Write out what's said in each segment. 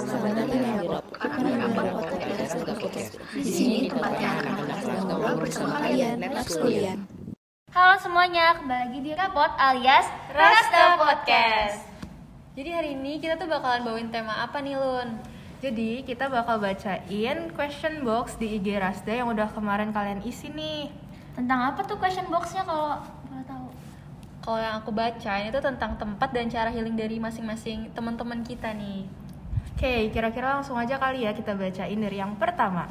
Rap Podcast. Di sini tempatnya anak-anak sedang ngobrol bersama kalian. Halo semuanya, kembali lagi di Rapot alias Rasta Podcast. Jadi hari ini kita tuh bakalan bawain tema apa nih Lun? Jadi kita bakal bacain question box di IG Rasda yang udah kemarin kalian isi nih. Tentang apa tuh question boxnya kalau boleh tahu? Kalau yang aku baca ini tuh tentang tempat dan cara healing dari masing-masing teman-teman kita nih. Oke, kira-kira langsung aja kali ya kita bacain dari yang pertama.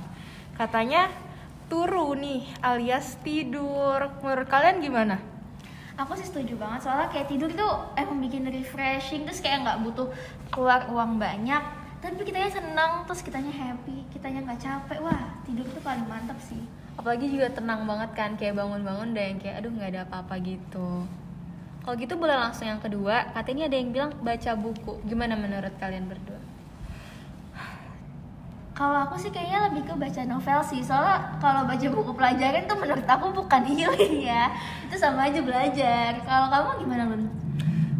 Katanya turu nih alias tidur. Menurut kalian gimana? Aku sih setuju banget soalnya kayak tidur tuh emang bikin refreshing terus kayak nggak butuh keluar uang banyak tapi kitanya senang terus kitanya happy kitanya nggak capek wah tidur tuh paling mantap sih Apalagi juga tenang banget kan, kayak bangun-bangun dan kayak aduh nggak ada apa-apa gitu. Kalau gitu boleh langsung yang kedua, katanya ada yang bilang baca buku. Gimana menurut kalian berdua? Kalau aku sih kayaknya lebih ke baca novel sih soalnya kalau baca buku pelajaran tuh menurut aku bukan healing ya itu sama aja belajar kalau kamu gimana Lun?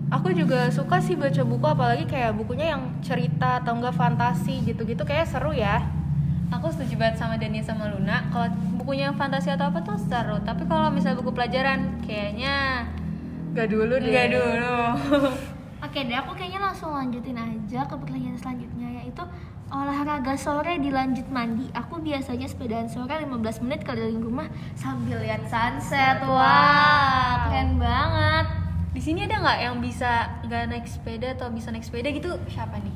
Aku juga suka sih baca buku apalagi kayak bukunya yang cerita atau enggak fantasi gitu-gitu kayak seru ya. Aku setuju banget sama Dani sama Luna. Kalau bukunya yang fantasi atau apa tuh seru. Tapi kalau misalnya buku pelajaran, kayaknya Gak dulu deh. nggak dulu. Oke deh, aku kayaknya langsung lanjutin aja ke pertanyaan selanjutnya yaitu olahraga sore dilanjut mandi. Aku biasanya sepedaan sore 15 menit keliling rumah sambil lihat sunset. Wah, keren banget. Di sini ada nggak yang bisa nggak naik sepeda atau bisa naik sepeda gitu? Siapa nih?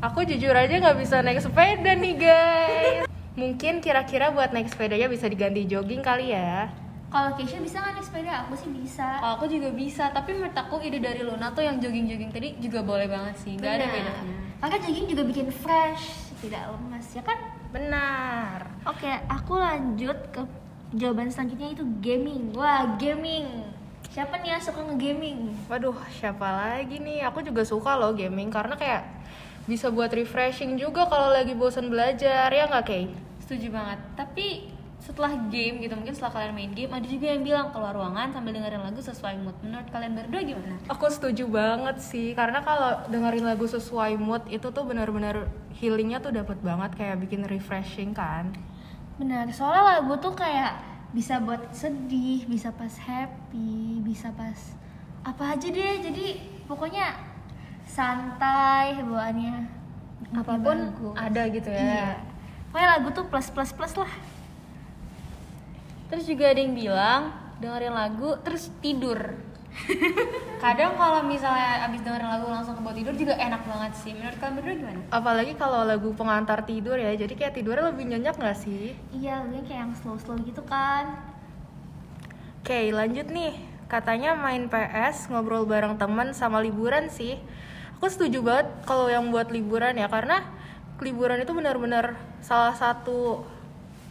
Aku jujur aja nggak bisa naik sepeda nih guys. Mungkin kira-kira buat naik sepedanya bisa diganti jogging kali ya. Kalau Keisha bisa nggak naik sepeda? Aku sih bisa. Kalau aku juga bisa, tapi menurut aku ide dari Luna tuh yang jogging-jogging tadi juga boleh banget sih. Gak ada bedanya. Karena jogging juga bikin fresh, tidak lemas ya kan? Benar. Oke, aku lanjut ke jawaban selanjutnya itu gaming. Wah, gaming. Siapa nih yang suka nge-gaming? Waduh, siapa lagi nih? Aku juga suka loh gaming karena kayak bisa buat refreshing juga kalau lagi bosan belajar ya nggak Kay? Setuju banget. Tapi setelah game gitu, mungkin setelah kalian main game, ada juga yang bilang keluar ruangan sambil dengerin lagu sesuai mood. Menurut kalian berdua gimana? Aku setuju banget sih karena kalau dengerin lagu sesuai mood itu tuh benar-benar healingnya tuh dapat banget kayak bikin refreshing kan. Benar, soalnya lagu tuh kayak bisa buat sedih, bisa pas happy, bisa pas apa aja deh. Jadi pokoknya santai bawaannya. Apa pun ada gitu ya. Iya. Pokoknya lagu tuh plus plus plus lah. Terus juga ada yang bilang dengerin lagu terus tidur. Kadang kalau misalnya abis dengerin lagu langsung ke bawah tidur juga enak banget sih. Menurut kalian berdua gimana? Apalagi kalau lagu pengantar tidur ya, jadi kayak tidurnya lebih nyenyak nggak sih? Iya, lagunya kayak yang slow-slow gitu kan. Oke, lanjut nih. Katanya main PS, ngobrol bareng teman sama liburan sih. Aku setuju banget kalau yang buat liburan ya, karena liburan itu benar-benar salah satu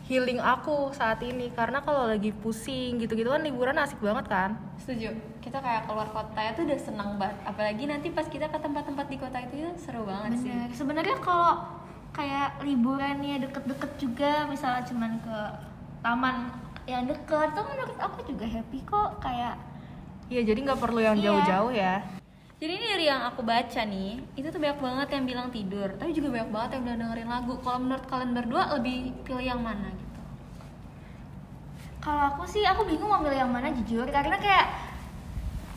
healing aku saat ini. Karena kalau lagi pusing gitu-gitu kan liburan asik banget kan. Setuju. Kita kayak keluar kota itu udah senang banget. Apalagi nanti pas kita ke tempat-tempat di kota itu ya seru banget sih. Bener. Sebenarnya kalau kayak liburannya deket-deket juga, misalnya cuman ke taman yang deket, tuh menurut aku juga happy kok. Kayak Iya, jadi nggak perlu yang Iya. jauh-jauh ya. Jadi ini dari yang aku baca nih, itu tuh banyak banget yang bilang tidur, tapi juga banyak banget yang bilang dengerin lagu. Kalau menurut kalian berdua lebih pilih yang mana gitu? kalau aku sih aku bingung mau milih yang mana jujur, karena kayak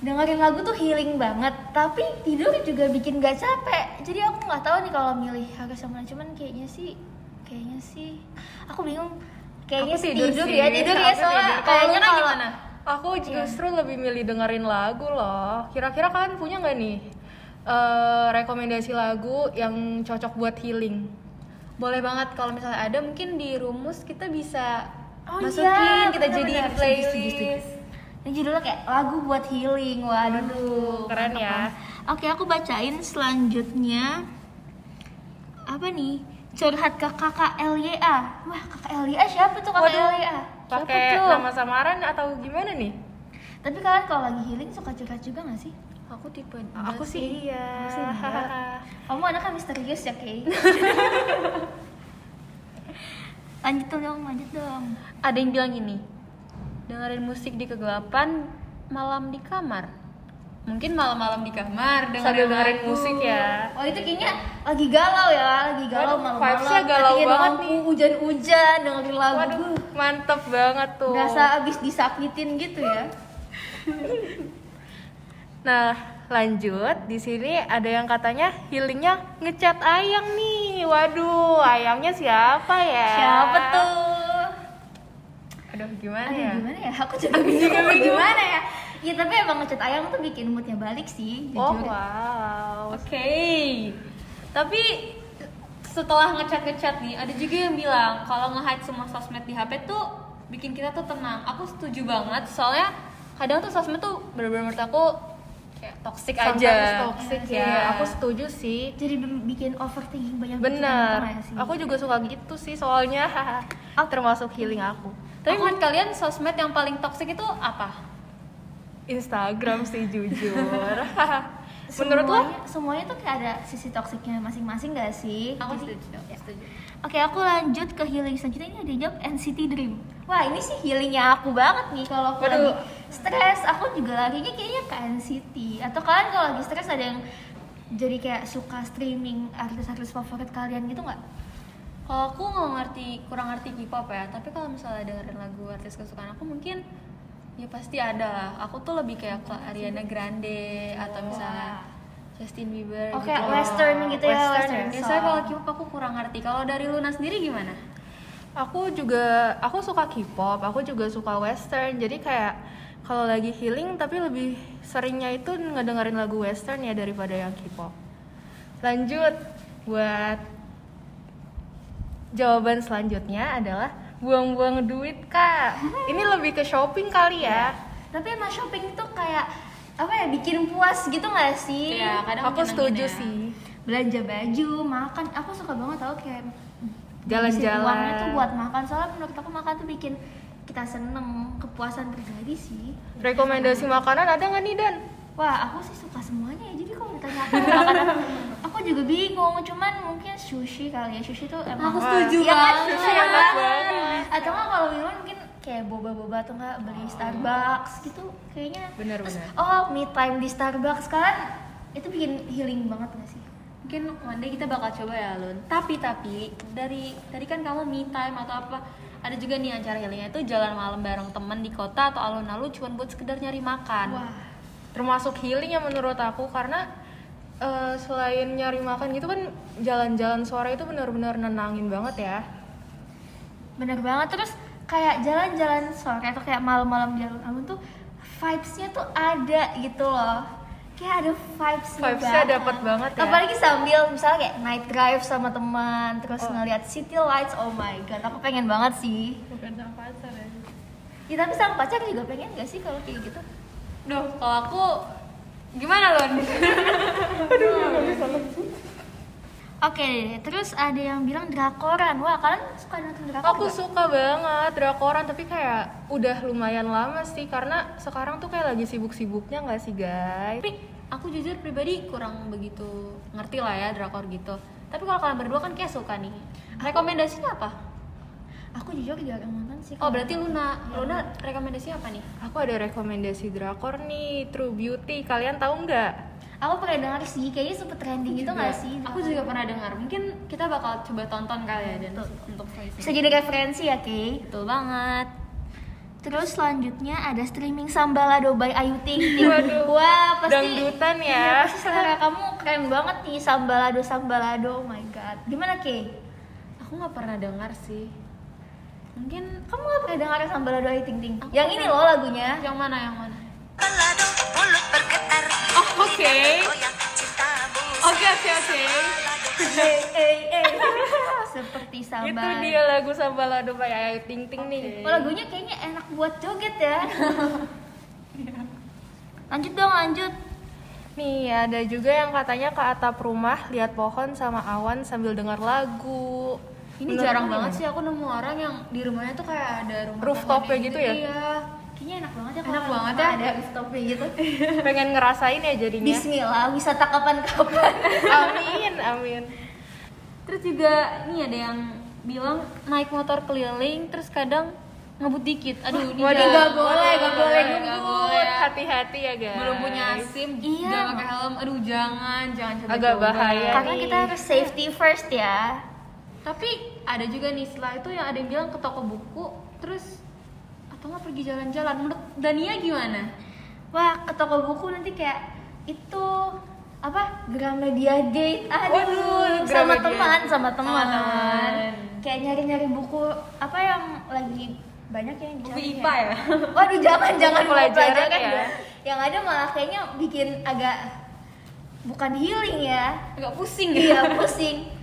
dengerin lagu tuh healing banget, tapi tidur juga bikin gak capek. Jadi aku nggak tahu nih kalau milih harus yang mana. Cuman kayaknya sih, kayaknya sih, aku bingung. Kayaknya Aku sih tidur tidur, sih. ya tidur ya Aku soalnya tidur. Kalau kayaknya kan gimana? Aku justru lebih milih dengerin lagu loh. Kira-kira kalian punya nggak nih eh, rekomendasi lagu yang cocok buat healing? Boleh banget kalau misalnya ada mungkin di rumus kita bisa Oh masukin, iya, kita Setuju, playlist. setuju, setuju. Yang judulnya kayak lagu buat healing. Waduh, keren mantap ya. Oke, aku bacain selanjutnya. Apa nih? Curhat ke kakak LYA. Wah, kakak LYA siapa tuh kakak Waduh, LYA? Pakai nama samaran atau gimana nih? Tapi kalian kalau lagi healing suka curhat juga gak sih? Aku tipe Aku sih iya. Aku sih. Kamu anaknya misterius ya, Kay? lanjut dong, lanjut dong. Ada yang bilang gini, dengerin musik di kegelapan malam di kamar. mungkin malam-malam di kamar dengerin lagu. musik ya. Oh itu kayaknya lagi galau ya, lagi galau malam-malam. vibes-nya galau banget lampu, nih. Hujan-hujan dengerin lagu. Waduh, mantep banget tuh. Berasa abis disakitin gitu ya. Nah, lanjut di sini ada yang katanya healingnya ngecat ayang nih. Waduh, ayangnya siapa ya? Siapa tuh? aduh gimana Aduh ya gimana ya? Aku juga bingung mau gimana ya. Iya tapi emang ngecat ayam tuh bikin moodnya balik sih, Oh, wow. Oke, tapi setelah ngecat-ngecat nih, ada juga yang bilang kalau nge-hide semua sosmed di HP tuh bikin kita tuh tenang. Aku setuju banget, soalnya kadang tuh sosmed tuh bener-bener menurut aku kayak toxic Sometimes aja. toxic Iya. ya. Aku setuju sih. Jadi bikin overthinking banyak Bener. sih? Aku juga suka gitu sih soalnya. Termasuk healing aku. Tapi menurut kalian sosmed yang paling toxic itu apa? Instagram sih jujur. Menurut lo? semuanya, semuanya tuh kayak ada sisi toksiknya masing-masing gak sih? Aku Jadi- setuju. ya. setuju. Oke, aku lanjut ke healing selanjutnya ini ada jawab NCT Dream. Wah, ini sih healingnya aku banget nih kalau aku Waduh. lagi stres, aku juga larinya kayaknya ke NCT. Atau kalian kalau lagi stres ada yang jadi kayak suka streaming artis-artis favorit kalian gitu nggak? Kalau aku nggak ngerti, kurang ngerti K-pop ya. Tapi kalau misalnya dengerin lagu artis kesukaan aku mungkin ya pasti ada lah. Aku tuh lebih kayak ke Ariana Grande atau misalnya Justin Bieber. Oke, gitu. western gitu ya, Western western. ya? Biasanya song. kalau K-pop aku kurang ngerti. Kalau dari Luna sendiri gimana? Aku juga aku suka K-pop, aku juga suka western. Jadi kayak kalau lagi healing tapi lebih seringnya itu ngedengerin lagu western ya daripada yang K-pop. Lanjut buat jawaban selanjutnya adalah buang-buang duit, Kak. Ini lebih ke shopping kali ya. Tapi emang shopping itu kayak apa ya bikin puas gitu nggak sih? Iya, kadang Aku setuju ya. sih. belanja baju, makan. Aku suka banget tau kayak Jalan-jalan. uangnya tuh buat makan. Soalnya menurut aku makan tuh bikin kita seneng, kepuasan pribadi sih. Rekomendasi makanan ada nggak nih Dan? Wah, aku sih suka semuanya ya. Jadi kalau ditanya apa makanan, aku juga bingung. Cuman mungkin sushi kali ya. Sushi tuh emang Aku setuju Iya kan? banget. Sushi Enak enak banget. Atau nggak kalau minuman mungkin kayak boba-boba atau nggak beli Starbucks gitu. Kayaknya. Terus, Bener-bener. oh, me time di Starbucks kan itu bikin healing banget gak sih? Mungkin one day kita bakal coba ya Lun. Tapi tapi dari tadi kan kamu me time atau apa? Ada juga nih acara healingnya itu jalan malam bareng temen di kota atau alun-alun cuma buat sekedar nyari makan. Wah, termasuk healing ya menurut aku karena eh, selain nyari makan gitu kan jalan-jalan sore itu benar-benar nenangin banget ya bener banget. Terus kayak jalan-jalan sore atau kayak malam-malam di alun-alun tuh vibes-nya tuh ada gitu loh. Kayak ada vibes Vibes-nya dapet banget ya. Apalagi sambil misalnya kayak night drive sama teman, terus Oh. ngeliat city lights. Oh my god, aku pengen banget sih. bukan sama pacar ya Ya tapi sama pacar juga pengen gak sih kalau kayak gitu? Duh, kalau aku gimana Lun? Oke, terus ada yang bilang drakoran. Wah, kalian suka nonton drakor? aku nggak? suka banget drakoran tapi kayak udah lumayan lama sih karena sekarang tuh kayak lagi sibuk-sibuknya nggak sih guys Tapi aku jujur pribadi kurang begitu ngerti lah ya drakor gitu. Tapi kalau kalian berdua kan kayak suka nih. Rekomendasinya apa? Aku jujur jarang nonton sih. Oh berarti. Luna, Luna rekomendasi apa nih? aku ada rekomendasi drakor nih True Beauty kalian tahu nggak Aku pernah dengar sih, kayaknya sempet trending gitu gak sih? Aku juga pernah dengar. Mungkin kita bakal coba tonton kali ya dan untuk Bisa jadi referensi ya, Kay? Betul banget. Terus selanjutnya ada streaming Sambalado by Ayu Ting Ting. Waduh, Wah, pasti dangdutan ya. Iya, pasti selera kamu keren banget nih Sambalado Sambalado. Oh my god. Gimana, Kay? Aku nggak pernah dengar sih. Mungkin Kamu gak pernah dengar Sambalado Ayu Ting Ting? Aku Yang ini loh lagunya. yang mana yang mana? Balado, mulut bergetar Oh, oke. Oke oke oke. Seperti itu sambal. dia lagu Sambalado by Ayu Ting Ting nih Oh, lagunya kayaknya enak buat joget ya. lanjut dong, lanjut. Nih ada juga yang katanya ke atap rumah lihat pohon sama awan sambil dengar lagu. Ini Menurut jarang banget sih aku nemu orang yang di rumahnya tuh kayak ada rumah Rooftopnya pohonnya gitu ya? Iya. Kayaknya enak banget ya Enak banget ya. Ada rooftopnya gitu. Pengen ngerasain ya jadinya. Bismillah, wisata kapan-kapan. amin, amin. Terus juga nih ada yang bilang naik motor keliling terus kadang ngebut dikit aduh ini Waduh, nggak boleh, nggak boleh ngebut. boleh hati-hati ya guys belum punya SIM Iya. udah pakai helm aduh jangan jangan coba Agak bahaya. Karena kita harus safety first ya. Tapi ada juga nih setelah itu yang ada yang bilang ke toko buku terus atau nggak pergi jalan-jalan. Menurut Dania gimana? Wah, ke toko buku nanti kayak itu apa Gramedia Date aduh Waduh, sama teman sama teman. Kayak nyari-nyari buku apa yang lagi banyak yang buku IPA ya. waduh jangan jangan pelajaran pelajaran ya. ya. yang ada malah kayaknya bikin agak bukan healing ya. Agak pusing iya ya pusing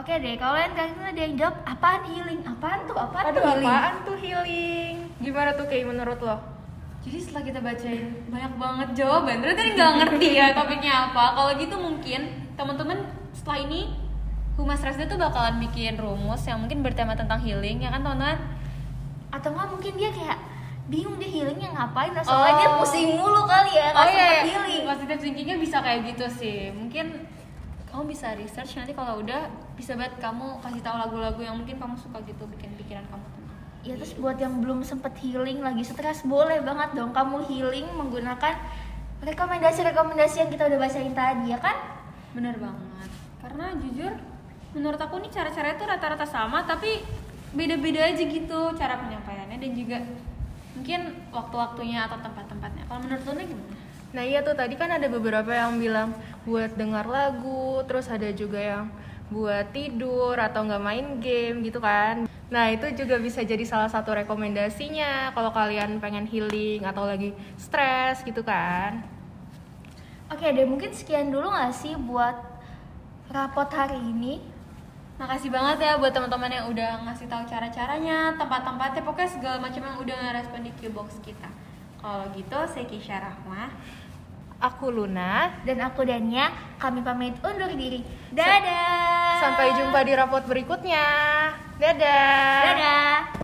oke deh kalian kalian ada yang jawab apaan healing apaan tuh apaan Aduh, tuh healing apaan tuh healing? Gimana tuh kayak menurut lo? Jadi setelah kita bacain banyak banget jawaban, ternyata tadi nggak ngerti ya topiknya apa. Kalau gitu mungkin teman-teman setelah ini Humas Resda tuh bakalan bikin rumus yang mungkin bertema tentang healing ya kan teman-teman? atau nggak mungkin dia kayak bingung dia healingnya ngapain soalnya dia Oh. pusing mulu kali ya nggak sempet healing Positive thinkingnya bisa kayak gitu sih. Mungkin kamu bisa research nanti kalau udah bisa banget kamu kasih tahu lagu-lagu yang mungkin kamu suka gitu bikin pikiran kamu tenang. ya terus buat yang belum sempet healing lagi stres boleh banget dong kamu healing menggunakan rekomendasi-rekomendasi yang kita udah bacain tadi ya kan Bener banget. Karena jujur menurut aku nih cara-caranya tuh rata-rata sama tapi beda-beda aja gitu cara penyampaiannya dan juga mungkin waktu-waktunya atau tempat-tempatnya. Kalau menurut lo nih gimana? Nah iya tuh tadi kan ada beberapa yang bilang buat dengar lagu, terus ada juga yang buat tidur atau nggak main game gitu kan. Nah itu juga bisa jadi salah satu rekomendasinya kalau kalian pengen healing atau lagi stres gitu kan. oke deh mungkin sekian dulu nggak sih buat rapot hari ini Makasih banget ya buat teman-teman yang udah ngasih tahu cara-caranya, tempat-tempatnya, pokoknya segala macam yang udah ngerespon di Qbox kita. Kalau gitu, saya Kisha Rahma. Aku Luna. dan aku Dania kami pamit undur diri dadah Sampai jumpa di rapot berikutnya. Dadah.